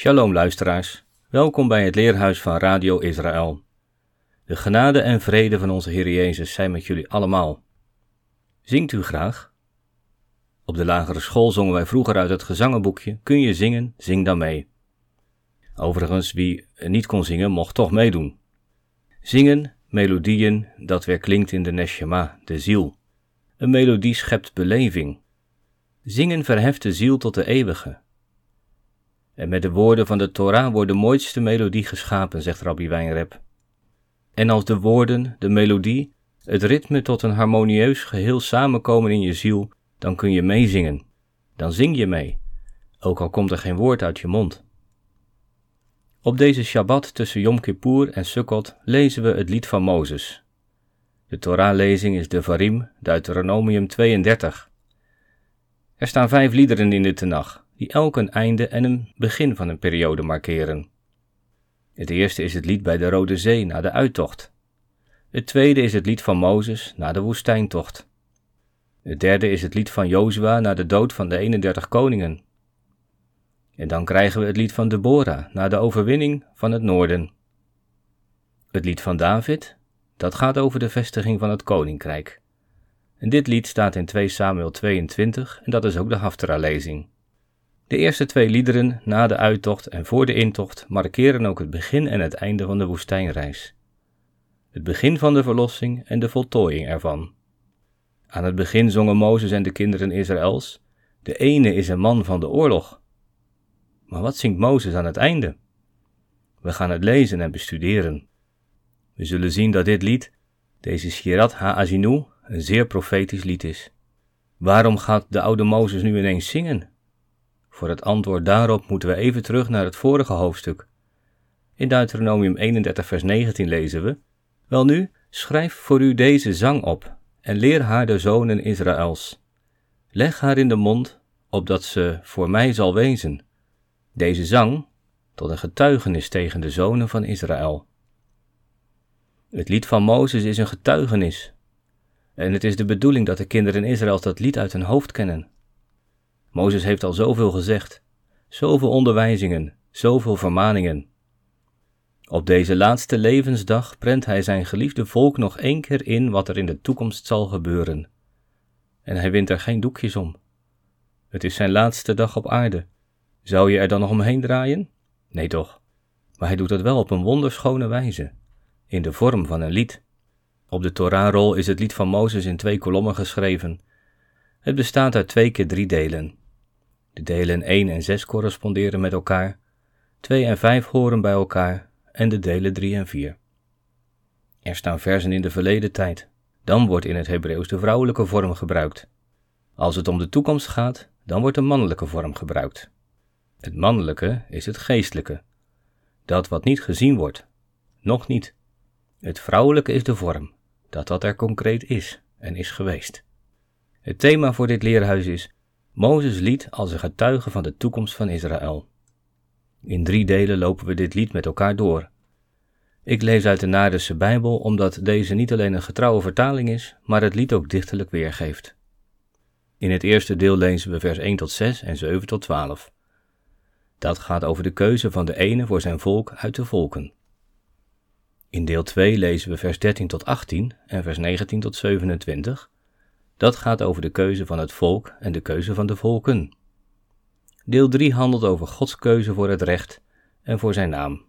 Shalom luisteraars, welkom bij het Leerhuis van Radio Israël. De genade en vrede van onze Heer Jezus zijn met jullie allemaal. Zingt u graag? Op de lagere school zongen wij vroeger uit het gezangenboekje Kun je zingen, zing dan mee. Overigens, wie niet kon zingen, mocht toch meedoen. Zingen, melodieën, dat weer klinkt in de neshama, de ziel. Een melodie schept beleving. Zingen verheft de ziel tot de eeuwige. En met de woorden van de Torah wordt de mooiste melodie geschapen, zegt Rabbi Wijnrep. En als de woorden, de melodie, het ritme tot een harmonieus geheel samenkomen in je ziel, dan kun je meezingen. Dan zing je mee, ook al komt er geen woord uit je mond. Op deze Shabbat tussen Yom Kippur en Sukkot lezen we het lied van Mozes. De Torah-lezing is de Varim, Deuteronomium 32. Er staan vijf liederen in de Tenach, die elk een einde en een begin van een periode markeren. Het eerste is het lied bij de Rode Zee na de uittocht. Het tweede is het lied van Mozes na de woestijntocht. Het derde is het lied van Jozua na de dood van de 31 koningen. En dan krijgen we het lied van Deborah na de overwinning van het noorden. Het lied van David, dat gaat over de vestiging van het koninkrijk. En dit lied staat in 2 Samuel 22 en dat is ook de Haftara-lezing. De eerste twee liederen na de uittocht en voor de intocht markeren ook het begin en het einde van de woestijnreis. Het begin van de verlossing en de voltooiing ervan. Aan het begin zongen Mozes en de kinderen Israëls: De ene is een man van de oorlog. Maar wat zingt Mozes aan het einde? We gaan het lezen en bestuderen. We zullen zien dat dit lied, deze Shirat Ha-Azinu, een zeer profetisch lied is. Waarom gaat de oude Mozes nu ineens zingen? Voor het antwoord daarop moeten we even terug naar het vorige hoofdstuk. In Deuteronomium 31, vers 19 lezen we: Welnu, schrijf voor u deze zang op en leer haar de zonen Israëls. Leg haar in de mond, opdat ze voor mij zal wezen. Deze zang tot een getuigenis tegen de zonen van Israël. Het lied van Mozes is een getuigenis. En het is de bedoeling dat de kinderen Israëls dat lied uit hun hoofd kennen. Mozes heeft al zoveel gezegd, zoveel onderwijzingen, zoveel vermaningen. Op deze laatste levensdag prent hij zijn geliefde volk nog één keer in wat er in de toekomst zal gebeuren. En hij wint er geen doekjes om. Het is zijn laatste dag op aarde. Zou je er dan nog omheen draaien? Nee toch. Maar hij doet het wel op een wonderschone wijze, in de vorm van een lied. Op de Torahrol is het lied van Mozes in twee kolommen geschreven. Het bestaat uit twee keer drie delen. De delen 1 en 6 corresponderen met elkaar, 2 en 5 horen bij elkaar en de delen 3 en 4. Er staan versen in de verleden tijd. Dan wordt in het Hebreeuws de vrouwelijke vorm gebruikt. Als het om de toekomst gaat, dan wordt de mannelijke vorm gebruikt. Het mannelijke is het geestelijke. Dat wat niet gezien wordt, nog niet. Het vrouwelijke is de vorm, dat wat er concreet is en is geweest. Het thema voor dit leerhuis is Mozes lied als een getuige van de toekomst van Israël. In drie delen lopen we dit lied met elkaar door. Ik lees uit de Naardense Bijbel omdat deze niet alleen een getrouwe vertaling is, maar het lied ook dichterlijk weergeeft. In het eerste deel lezen we vers 1 tot 6 en 7 tot 12. Dat gaat over de keuze van de ene voor zijn volk uit de volken. In deel 2 lezen we vers 13 tot 18 en vers 19 tot 27 dat gaat over de keuze van het volk en de keuze van de volken. Deel 3 handelt over Gods keuze voor het recht en voor zijn naam.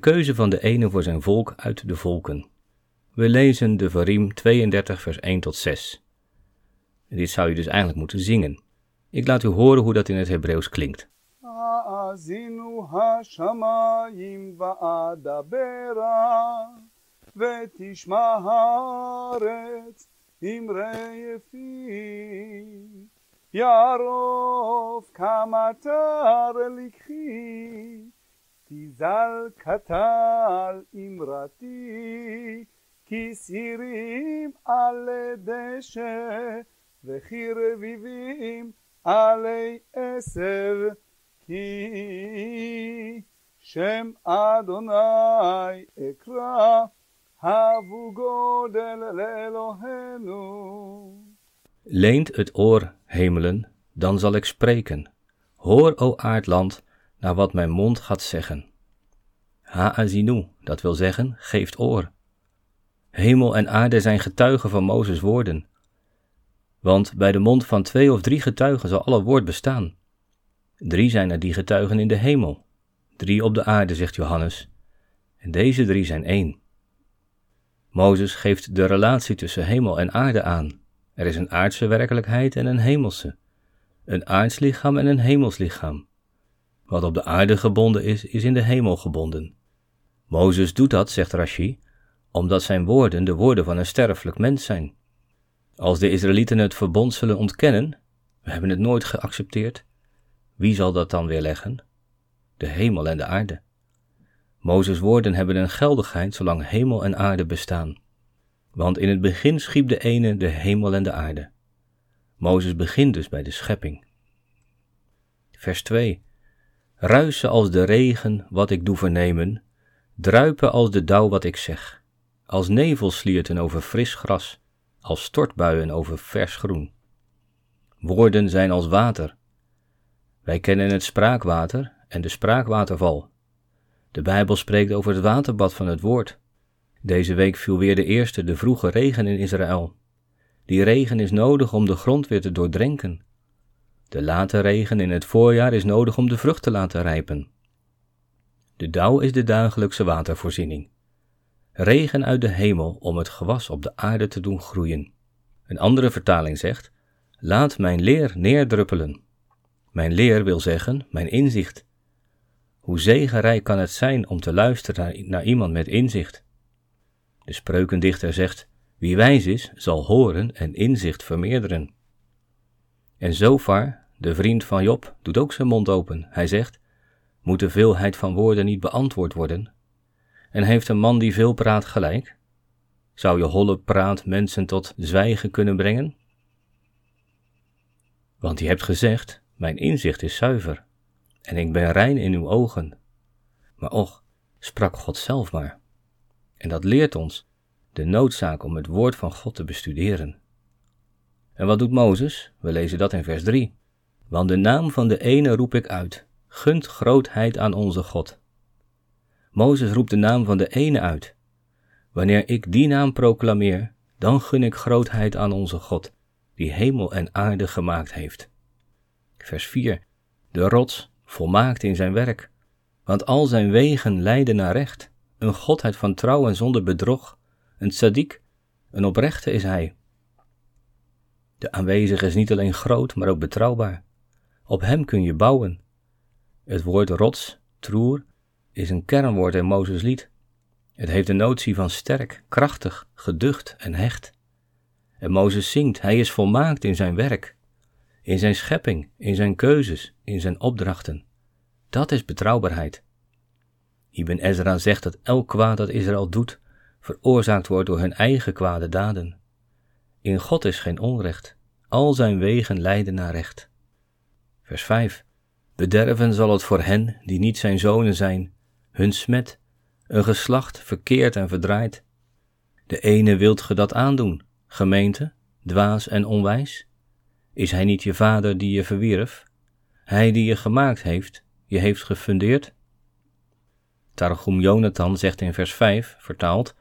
keuze van de ene voor zijn volk uit de volken. We lezen de Varim 32 vers 1 tot 6. dit zou je dus eigenlijk moeten zingen. Ik laat u horen hoe dat in het Hebreeuws klinkt. יערוף כמטר לקחי, תזל קטל אמרתי, כי סירים עלי דשא, וכי רביבים עלי עשב, כי שם אדוני אקרא, הבו גודל לאלוהינו. Leent het oor, hemelen, dan zal ik spreken. Hoor, o aardland, naar wat mijn mond gaat zeggen. Ha'azinu, dat wil zeggen, geeft oor. Hemel en aarde zijn getuigen van Mozes' woorden. Want bij de mond van twee of drie getuigen zal alle woord bestaan. Drie zijn er die getuigen in de hemel, drie op de aarde, zegt Johannes. En deze drie zijn één. Mozes geeft de relatie tussen hemel en aarde aan. Er is een aardse werkelijkheid en een hemelse. Een aards lichaam en een hemels lichaam. Wat op de aarde gebonden is, is in de hemel gebonden. Mozes doet dat, zegt Rashi, omdat zijn woorden de woorden van een sterfelijk mens zijn. Als de Israëlieten het verbond zullen ontkennen, we hebben het nooit geaccepteerd, wie zal dat dan weerleggen? De hemel en de aarde. Mozes' woorden hebben een geldigheid zolang hemel en aarde bestaan. Want in het begin schiep de ene de hemel en de aarde. Mozes begint dus bij de schepping. Vers 2. Ruisen als de regen wat ik doe vernemen, druipen als de dauw wat ik zeg, als nevelslierten over fris gras, als stortbuien over vers groen. Woorden zijn als water. Wij kennen het spraakwater en de spraakwaterval. De Bijbel spreekt over het waterbad van het woord. Deze week viel weer de eerste, de vroege regen in Israël. Die regen is nodig om de grond weer te doordrenken. De late regen in het voorjaar is nodig om de vrucht te laten rijpen. De dauw is de dagelijkse watervoorziening. Regen uit de hemel om het gewas op de aarde te doen groeien. Een andere vertaling zegt: Laat mijn leer neerdruppelen. Mijn leer wil zeggen mijn inzicht. Hoe zegenrijk kan het zijn om te luisteren naar, iemand met inzicht? De spreukendichter zegt: Wie wijs is, zal horen en inzicht vermeerderen. En Zofar, de vriend van Job, doet ook zijn mond open. Hij zegt: Moet de veelheid van woorden niet beantwoord worden? En heeft een man die veel praat gelijk? Zou je holle praat mensen tot zwijgen kunnen brengen? Want je hebt gezegd: Mijn inzicht is zuiver, en ik ben rein in uw ogen. Maar och, sprak God zelf maar. En dat leert ons de noodzaak om het woord van God te bestuderen. En wat doet Mozes? We lezen dat in vers 3. Want de naam van de ene roep ik uit, gunt grootheid aan onze God. Mozes roept de naam van de ene uit. Wanneer ik die naam proclameer, dan gun ik grootheid aan onze God, die hemel en aarde gemaakt heeft. Vers 4. De rots, volmaakt in zijn werk, want al zijn wegen leiden naar recht een godheid van trouw en zonder bedrog, een tzaddik, een oprechte is hij. De aanwezige is niet alleen groot, maar ook betrouwbaar. Op hem kun je bouwen. Het woord rots, troer, is een kernwoord in Mozes lied. Het heeft de notie van sterk, krachtig, geducht en hecht. En Mozes zingt, hij is volmaakt in zijn werk, in zijn schepping, in zijn keuzes, in zijn opdrachten. Dat is betrouwbaarheid. Ibn Ezra zegt dat elk kwaad dat Israël doet, veroorzaakt wordt door hun eigen kwade daden. In God is geen onrecht, al zijn wegen leiden naar recht. Vers 5. Bederven zal het voor hen die niet zijn zonen zijn, hun smet, een geslacht verkeerd en verdraaid. De ene wilt ge dat aandoen, gemeente, dwaas en onwijs? Is hij niet je vader die je verwierf? Hij die je gemaakt heeft, je heeft gefundeerd? Targum Jonathan zegt in vers 5, vertaald,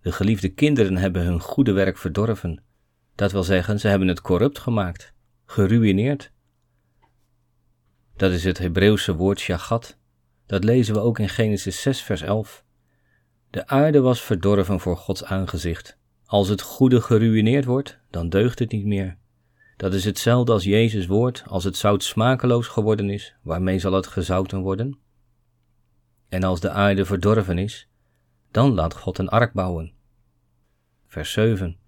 de geliefde kinderen hebben hun goede werk verdorven. Dat wil zeggen, ze hebben het corrupt gemaakt, geruineerd. Dat is het Hebreeuwse woord shagat. Dat lezen we ook in Genesis 6, vers 11. De aarde was verdorven voor Gods aangezicht. Als het goede geruïneerd wordt, dan deugt het niet meer. Dat is hetzelfde als Jezus woord, als het zout smakeloos geworden is, waarmee zal het gezouten worden? En als de aarde verdorven is, dan laat God een ark bouwen. Vers 7.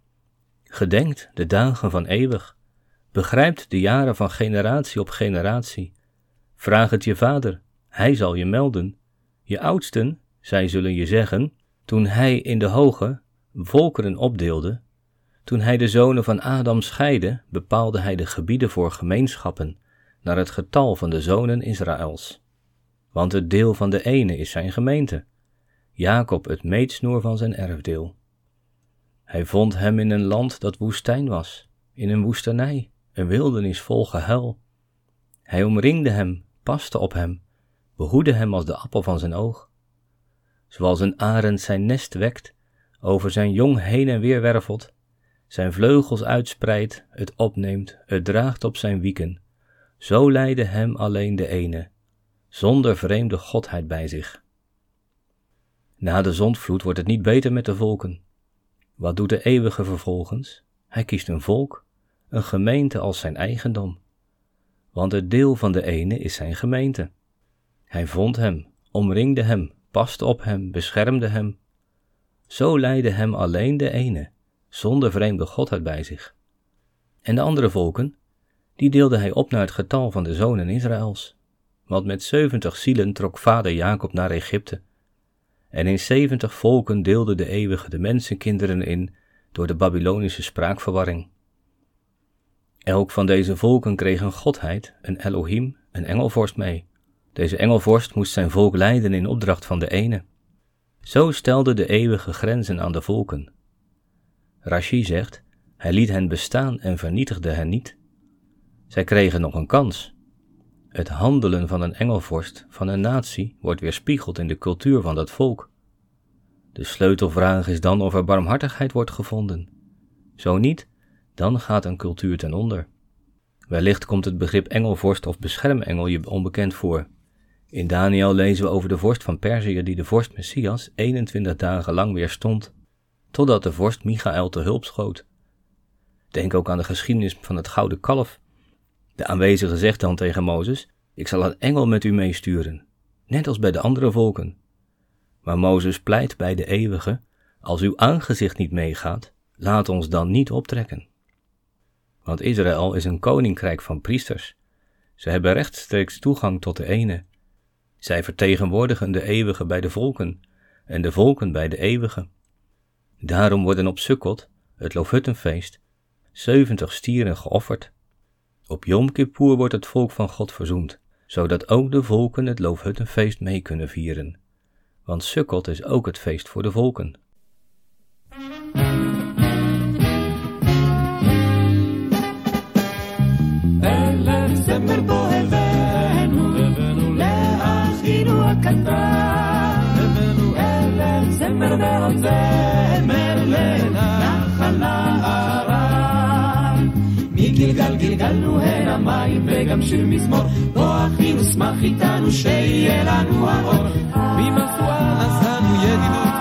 Gedenkt de dagen van eeuwig, begrijpt de jaren van generatie op generatie. Vraag het je vader, hij zal je melden. Je oudsten, zij zullen je zeggen, toen hij in de hoge volkeren opdeelde, toen hij de zonen van Adam scheidde, bepaalde hij de gebieden voor gemeenschappen naar het getal van de zonen Israëls. Want het deel van de ene is zijn gemeente, Jacob het meetsnoer van zijn erfdeel. Hij vond hem in een land dat woestijn was, in een woestenij, een wildernis vol gehuil. Hij omringde hem, paste op hem, behoedde hem als de appel van zijn oog. Zoals een arend zijn nest wekt, over zijn jong heen en weer wervelt, zijn vleugels uitspreidt, het opneemt, het draagt op zijn wieken. Zo leidde hem alleen de ene, zonder vreemde godheid bij zich. Na de zondvloed wordt het niet beter met de volken. Wat doet de eeuwige vervolgens? Hij kiest een volk, een gemeente als zijn eigendom. Want het deel van de ene is zijn gemeente. Hij vond hem, omringde hem, paste op hem, beschermde hem. Zo leidde hem alleen de ene, zonder vreemde godheid bij zich. En de andere volken, die deelde hij op naar het getal van de zonen Israëls. Want met zeventig zielen trok vader Jacob naar Egypte. En in zeventig volken deelde de eeuwige de mensenkinderen in door de Babylonische spraakverwarring. Elk van deze volken kreeg een godheid, een Elohim, een engelvorst mee. Deze engelvorst moest zijn volk leiden in opdracht van de ene. Zo stelde de eeuwige grenzen aan de volken, Rashi zegt, hij liet hen bestaan en vernietigde hen niet. Zij kregen nog een kans. Het handelen van een engelvorst, van een natie, wordt weerspiegeld in de cultuur van dat volk. De sleutelvraag is dan of er barmhartigheid wordt gevonden. Zo niet, dan gaat een cultuur ten onder. Wellicht komt het begrip engelvorst of beschermengel je onbekend voor. In Daniel lezen we over de vorst van Perzië die de vorst Messias 21 dagen lang weerstond totdat de vorst Michael te hulp schoot. Denk ook aan de geschiedenis van het gouden kalf. De aanwezige zegt dan tegen Mozes: Ik zal een engel met u meesturen, net als bij de andere volken. Maar Mozes pleit bij de eeuwige: Als uw aangezicht niet meegaat, laat ons dan niet optrekken. Want Israël is een koninkrijk van priesters. Ze hebben rechtstreeks toegang tot de ene. Zij vertegenwoordigen de eeuwige bij de volken en de volken bij de eeuwige. Daarom worden op Sukkot, het Loofhuttenfeest, zeventig stieren geofferd. Op Yom Kippur wordt het volk van God verzoend, zodat ook de volken het Loofhuttenfeest mee kunnen vieren. Want Sukkot is ook het feest voor de volken. גלגל גלגלנו הנה מים וגם שיר מזמור. בוא אחי נשמח איתנו שיהיה לנו האור. ממפואה עשנו ידידות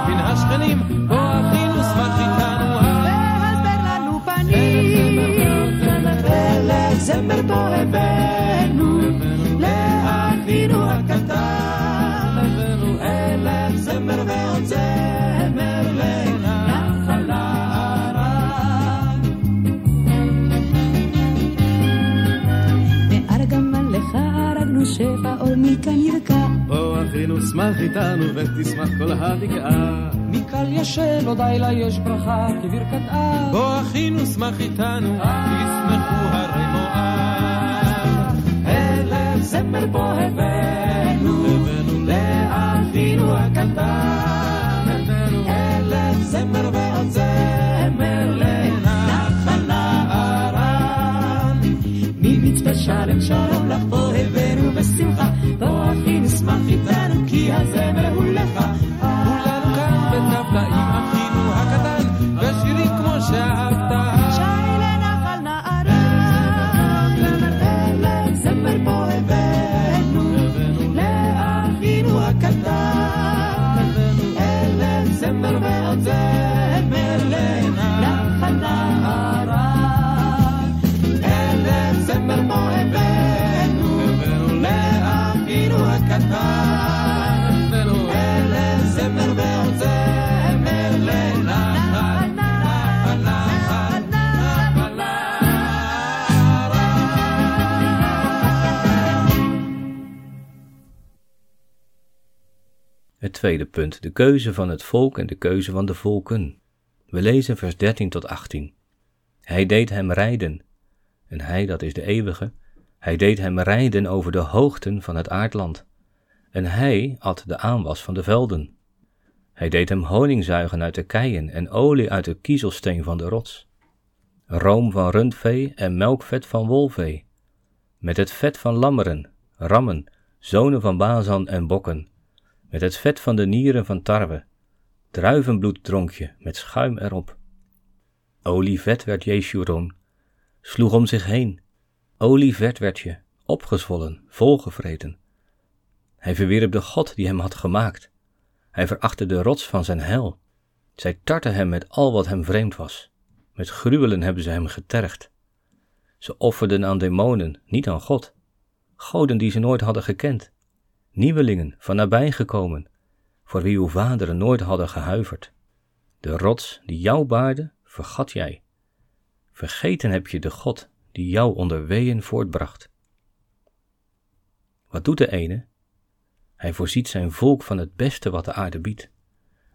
אחינו שמח איתנו ותשמח כל הבקעה מקל ישן עוד לילה יש ברכה כברכת אב בוא אחינו שמח איתנו ישמחו הרי מואב. אלף זמר בוא הבאנו לאחינו הקטן. אלף זמר ועוד זמר לנחל נערן ממצפה שלם שלום tweede punt, de keuze van het volk en de keuze van de volken. We lezen vers 13 tot 18. Hij deed hem rijden, en hij, dat is de eeuwige, hij deed hem rijden over de hoogten van het aardland, en hij at de aanwas van de velden. Hij deed hem honing zuigen uit de keien en olie uit de kiezelsteen van de rots. Room van rundvee en melkvet van wolvee, met het vet van lammeren, rammen, zonen van Bazan en bokken, met het vet van de nieren van tarwe, druivenbloed dronk je met schuim erop. Olievet werd Jeshurun, sloeg om zich heen. Olievet werd je, opgezwollen, volgevreten. Hij verwierp de God die hem had gemaakt. Hij verachtte de rots van zijn hel. Zij tarten hem met al wat hem vreemd was. Met gruwelen hebben ze hem getergd. Ze offerden aan demonen, niet aan God. Goden die ze nooit hadden gekend. Nieuwelingen van nabij gekomen, voor wie uw vaderen nooit hadden gehuiverd. De rots die jou baarde, vergat jij. Vergeten heb je de God die jou onder weeën voortbracht. Wat doet de ene? Hij voorziet zijn volk van het beste wat de aarde biedt.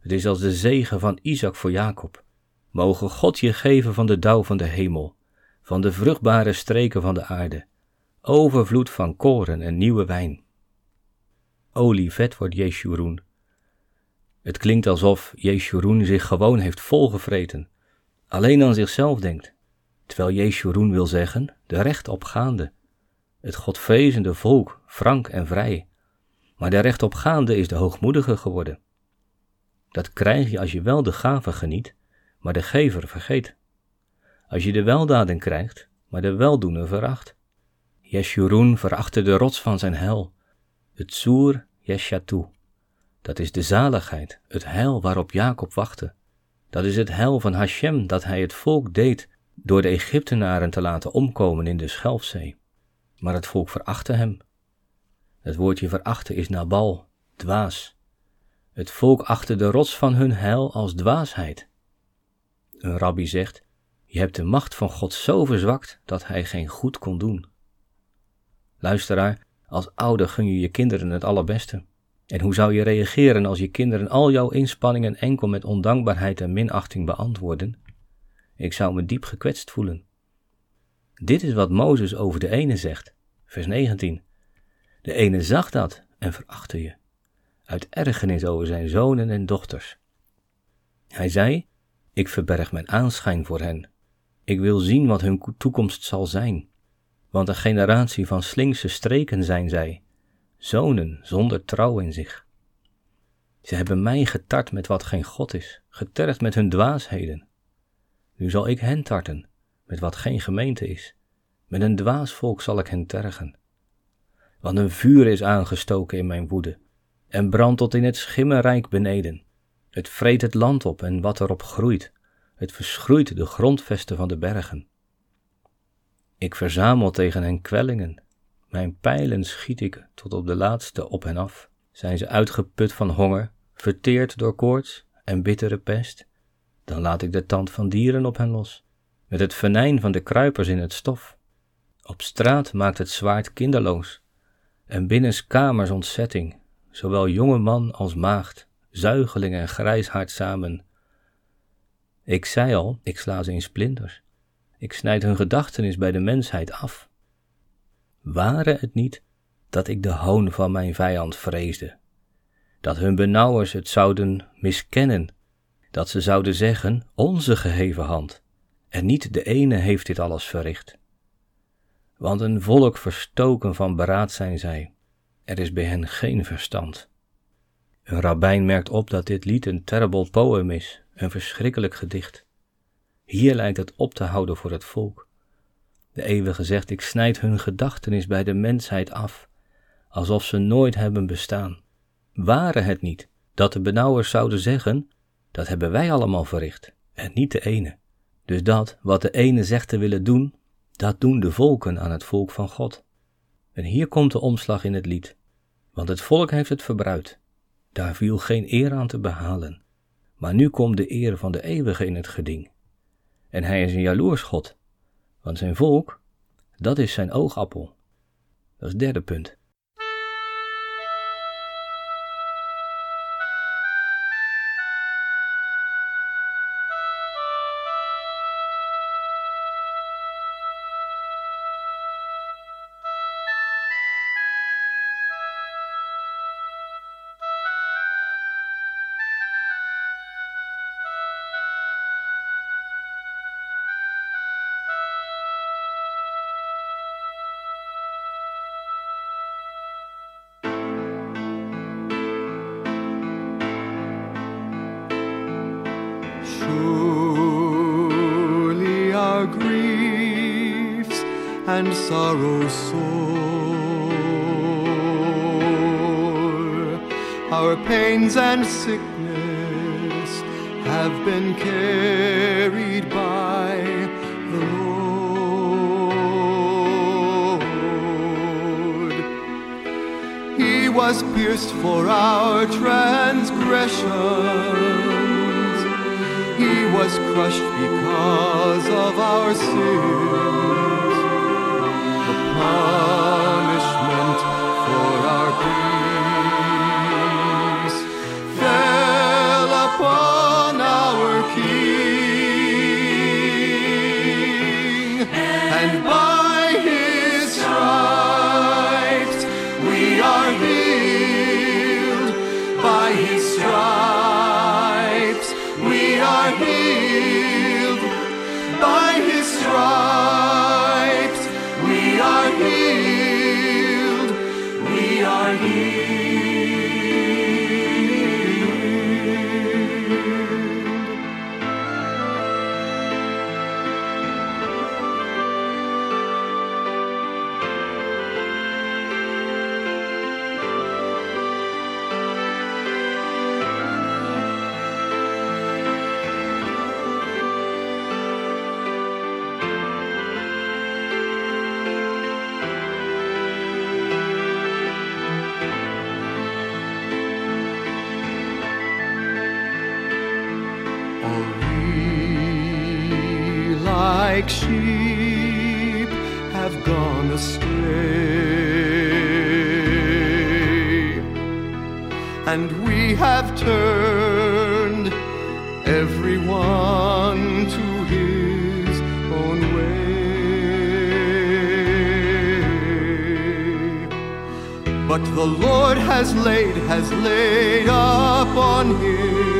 Het is als de zegen van Isaac voor Jacob. Mogen God je geven van de dauw van de hemel, van de vruchtbare streken van de aarde, overvloed van koren en nieuwe wijn. Olie vet wordt Jeshurun. Het klinkt alsof Jeshurun zich gewoon heeft volgevreten, alleen aan zichzelf denkt, terwijl Jeshurun wil zeggen, de rechtopgaande, het godvrezende volk, frank en vrij. Maar de rechtopgaande is de hoogmoedige geworden. Dat krijg je als je wel de gave geniet, maar de gever vergeet. Als je de weldaden krijgt, maar de weldoener veracht. Jeshurun verachtte de rots van zijn hel, het soer Yeshatu. Dat is de zaligheid, het heil waarop Jacob wachtte. Dat is het heil van Hashem dat hij het volk deed door de Egyptenaren te laten omkomen in de Schelfzee. Maar het volk verachtte hem. Het woordje verachten is nabal, dwaas. Het volk achtte de rots van hun heil als dwaasheid. Een rabbi zegt, je hebt de macht van God zo verzwakt dat hij geen goed kon doen. Luisteraar, als ouder gun je je kinderen het allerbeste. En hoe zou je reageren als je kinderen al jouw inspanningen enkel met ondankbaarheid en minachting beantwoorden? Ik zou me diep gekwetst voelen. Dit is wat Mozes over de ene zegt, vers 19. De ene zag dat en verachtte je, uit ergernis over zijn zonen en dochters. Hij zei: Ik verberg mijn aanschijn voor hen. Ik wil zien wat hun toekomst zal zijn. Want een generatie van slinkse streken zijn zij, zonen zonder trouw in zich. Ze hebben mij getart met wat geen God is, getergd met hun dwaasheden. Nu zal ik hen tarten met wat geen gemeente is. Met een dwaas volk zal ik hen tergen. Want een vuur is aangestoken in mijn woede en brandt tot in het schimmerrijk beneden. Het vreet het land op en wat erop groeit. Het verschroeit de grondvesten van de bergen. Ik verzamel tegen hen kwellingen. Mijn pijlen schiet ik tot op de laatste op hen af. Zijn ze uitgeput van honger, verteerd door koorts en bittere pest? Dan laat ik de tand van dieren op hen los, met het venijn van de kruipers in het stof. Op straat maakt het zwaard kinderloos, en binnen kamers ontzetting, zowel jonge man als maagd, zuigeling en grijshaard samen. Ik zei al, ik sla ze in splinters. Ik snijd hun gedachtenis bij de mensheid af. Ware het niet dat ik de hoon van mijn vijand vreesde, dat hun benauwers het zouden miskennen, dat ze zouden zeggen, onze geheven hand, en niet de ene heeft dit alles verricht. Want een volk verstoken van beraad zijn zij, er is bij hen geen verstand. Een rabbijn merkt op dat dit lied een terrible poem is, een verschrikkelijk gedicht. Hier lijkt het op te houden voor het volk. De eeuwige zegt, ik snijd hun gedachtenis bij de mensheid af, alsof ze nooit hebben bestaan. Ware het niet dat de benauwers zouden zeggen, dat hebben wij allemaal verricht, en niet de ene. Dus dat, wat de ene zegt te willen doen, dat doen de volken aan het volk van God. En hier komt de omslag in het lied, want het volk heeft het verbruid. Daar viel geen eer aan te behalen. Maar nu komt de eer van de eeuwige in het geding. En hij is een jaloers God, want zijn volk, dat is zijn oogappel. Dat is het derde punt. And sorrow sore. Our pains and sickness have been carried by the Lord. He was pierced for our transgressions. He was crushed because of our sins. Have gone astray, and we have turned everyone to his own way. But the Lord has laid, has laid upon him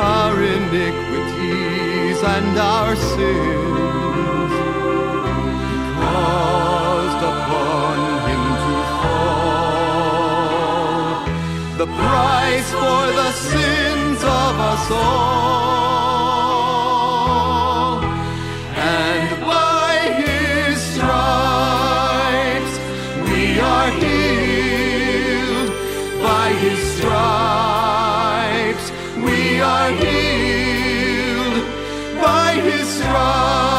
our iniquities and our sins. Caused upon him to fall the price for the sins of us all. And by his stripes we are healed. By his stripes we are healed. By his stripes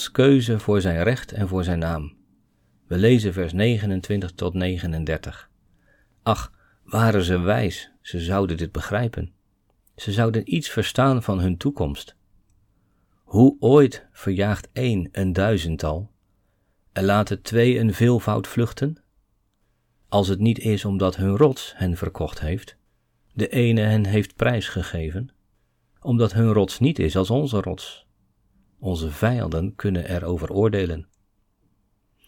Gods keuze voor zijn recht en voor zijn naam. We lezen vers 29 tot 39. Ach, waren ze wijs, ze zouden dit begrijpen. Ze zouden iets verstaan van hun toekomst. Hoe ooit verjaagt één een duizendtal en laten twee een veelvoud vluchten? Als het niet is omdat hun rots hen verkocht heeft, de ene hen heeft prijsgegeven, omdat hun rots niet is als onze rots. Onze vijanden kunnen erover oordelen.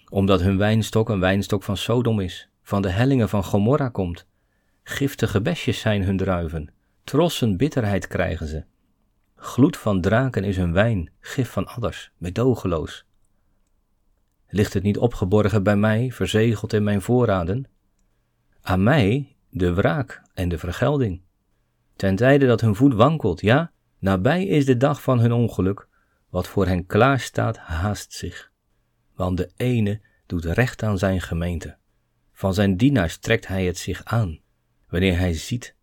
Omdat hun wijnstok een wijnstok van Sodom is, van de hellingen van Gomorra komt. Giftige besjes zijn hun druiven, trossen bitterheid krijgen ze. Gloed van draken is hun wijn, gif van adders, medogeloos. Ligt het niet opgeborgen bij mij, verzegeld in mijn voorraden? Aan mij de wraak en de vergelding. Ten tijde dat hun voet wankelt, ja, nabij is de dag van hun ongeluk, wat voor hen klaar staat, haast zich. Want de ene doet recht aan zijn gemeente. Van zijn dienaars trekt hij het zich aan, wanneer hij ziet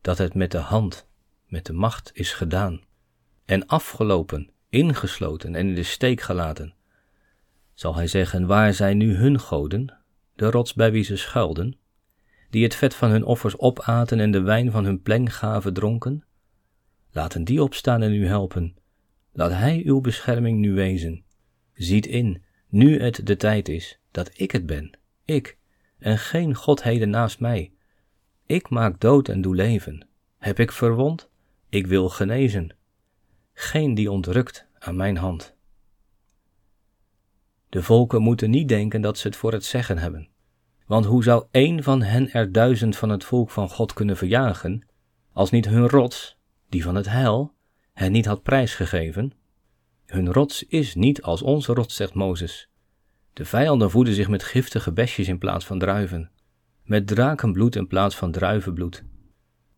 dat het met de hand, met de macht is gedaan, en afgelopen, ingesloten en in de steek gelaten. Zal hij zeggen, waar zijn nu hun goden, de rots bij wie ze schuilden, die het vet van hun offers opaten en de wijn van hun plenggaven dronken? Laten die opstaan en u helpen. Laat hij uw bescherming nu wezen. ziet in, nu het de tijd is, dat ik het ben, ik, en geen godheden naast mij. Ik maak dood en doe leven. Heb ik verwond? Ik wil genezen. Geen die ontrukt aan mijn hand. De volken moeten niet denken dat ze het voor het zeggen hebben. Want hoe zou één van hen er duizend van het volk van God kunnen verjagen, als niet hun rots, die van het heil, hen niet had prijsgegeven? Hun rots is niet als onze rots, zegt Mozes. De vijanden voeden zich met giftige besjes in plaats van druiven, met drakenbloed in plaats van druivenbloed.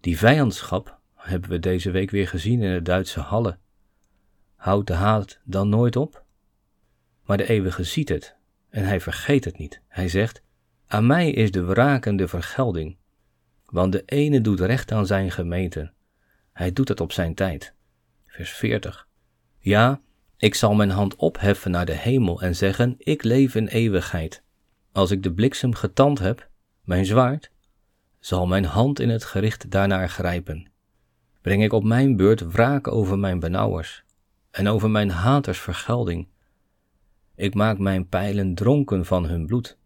Die vijandschap hebben we deze week weer gezien in de Duitse Halle. Houdt de haat dan nooit op? Maar de eeuwige ziet het en hij vergeet het niet. Hij zegt: Aan mij is de wraak de vergelding. Want de ene doet recht aan zijn gemeente. Hij doet het op zijn tijd. Vers 40. Ja, ik zal mijn hand opheffen naar de hemel en zeggen: Ik leef in eeuwigheid. Als ik de bliksem getand heb, mijn zwaard, zal mijn hand in het gericht daarnaar grijpen. Breng ik op mijn beurt wraak over mijn benauwers en over mijn haters vergelding. Ik maak mijn pijlen dronken van hun bloed.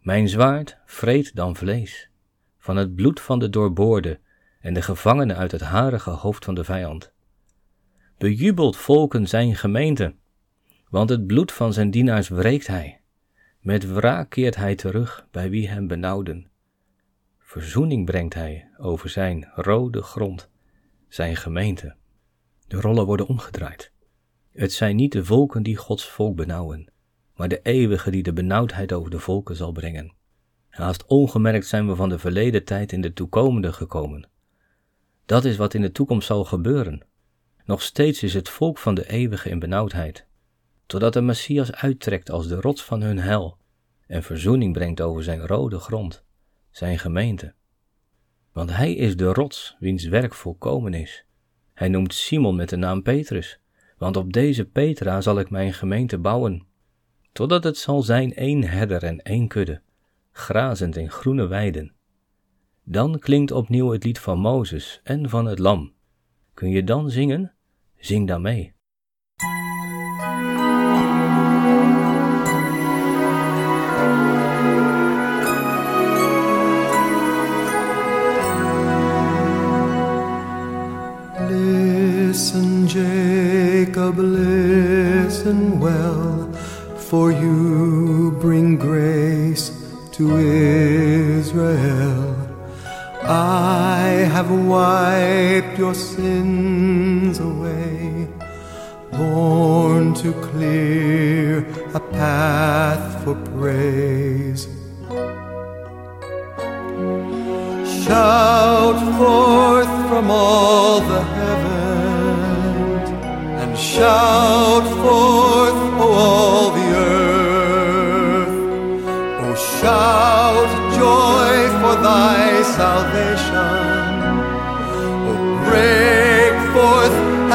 Mijn zwaard vreet dan vlees, van het bloed van de doorboorde en de gevangenen uit het harige hoofd van de vijand. Bejubelt volken zijn gemeente, want het bloed van zijn dienaars wreekt hij. Met wraak keert hij terug bij wie hem benauwden. Verzoening brengt hij over zijn rode grond, zijn gemeente. De rollen worden omgedraaid. Het zijn niet de volken die Gods volk benauwen, maar de eeuwige die de benauwdheid over de volken zal brengen. Haast ongemerkt zijn we van de verleden tijd in de toekomende gekomen. Dat is wat in de toekomst zal gebeuren. Nog steeds is het volk van de eeuwige in benauwdheid, totdat de Messias uittrekt als de rots van hun hel en verzoening brengt over zijn rode grond, zijn gemeente. Want hij is de rots wiens werk volkomen is. Hij noemt Simon met de naam Petrus, want op deze Petra zal ik mijn gemeente bouwen, totdat het zal zijn één herder en één kudde, grazend in groene weiden. Dan klinkt opnieuw het lied van Mozes en van het lam. Kun je dan zingen? Zing dan mee. Listen, Jacob, listen well, for you bring grace to Israel. I have wiped your sins away, born to clear a path for praise. Shout forth from all the heavens, and shout forth, O all the earth. O shout joy for thy salvation.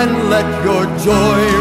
And let your joy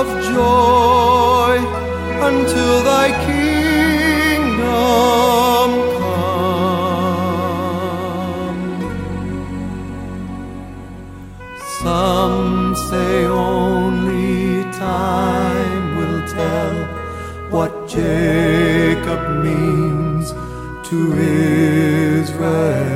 of joy until thy kingdom come. Some say only time will tell what Jacob means to Israel.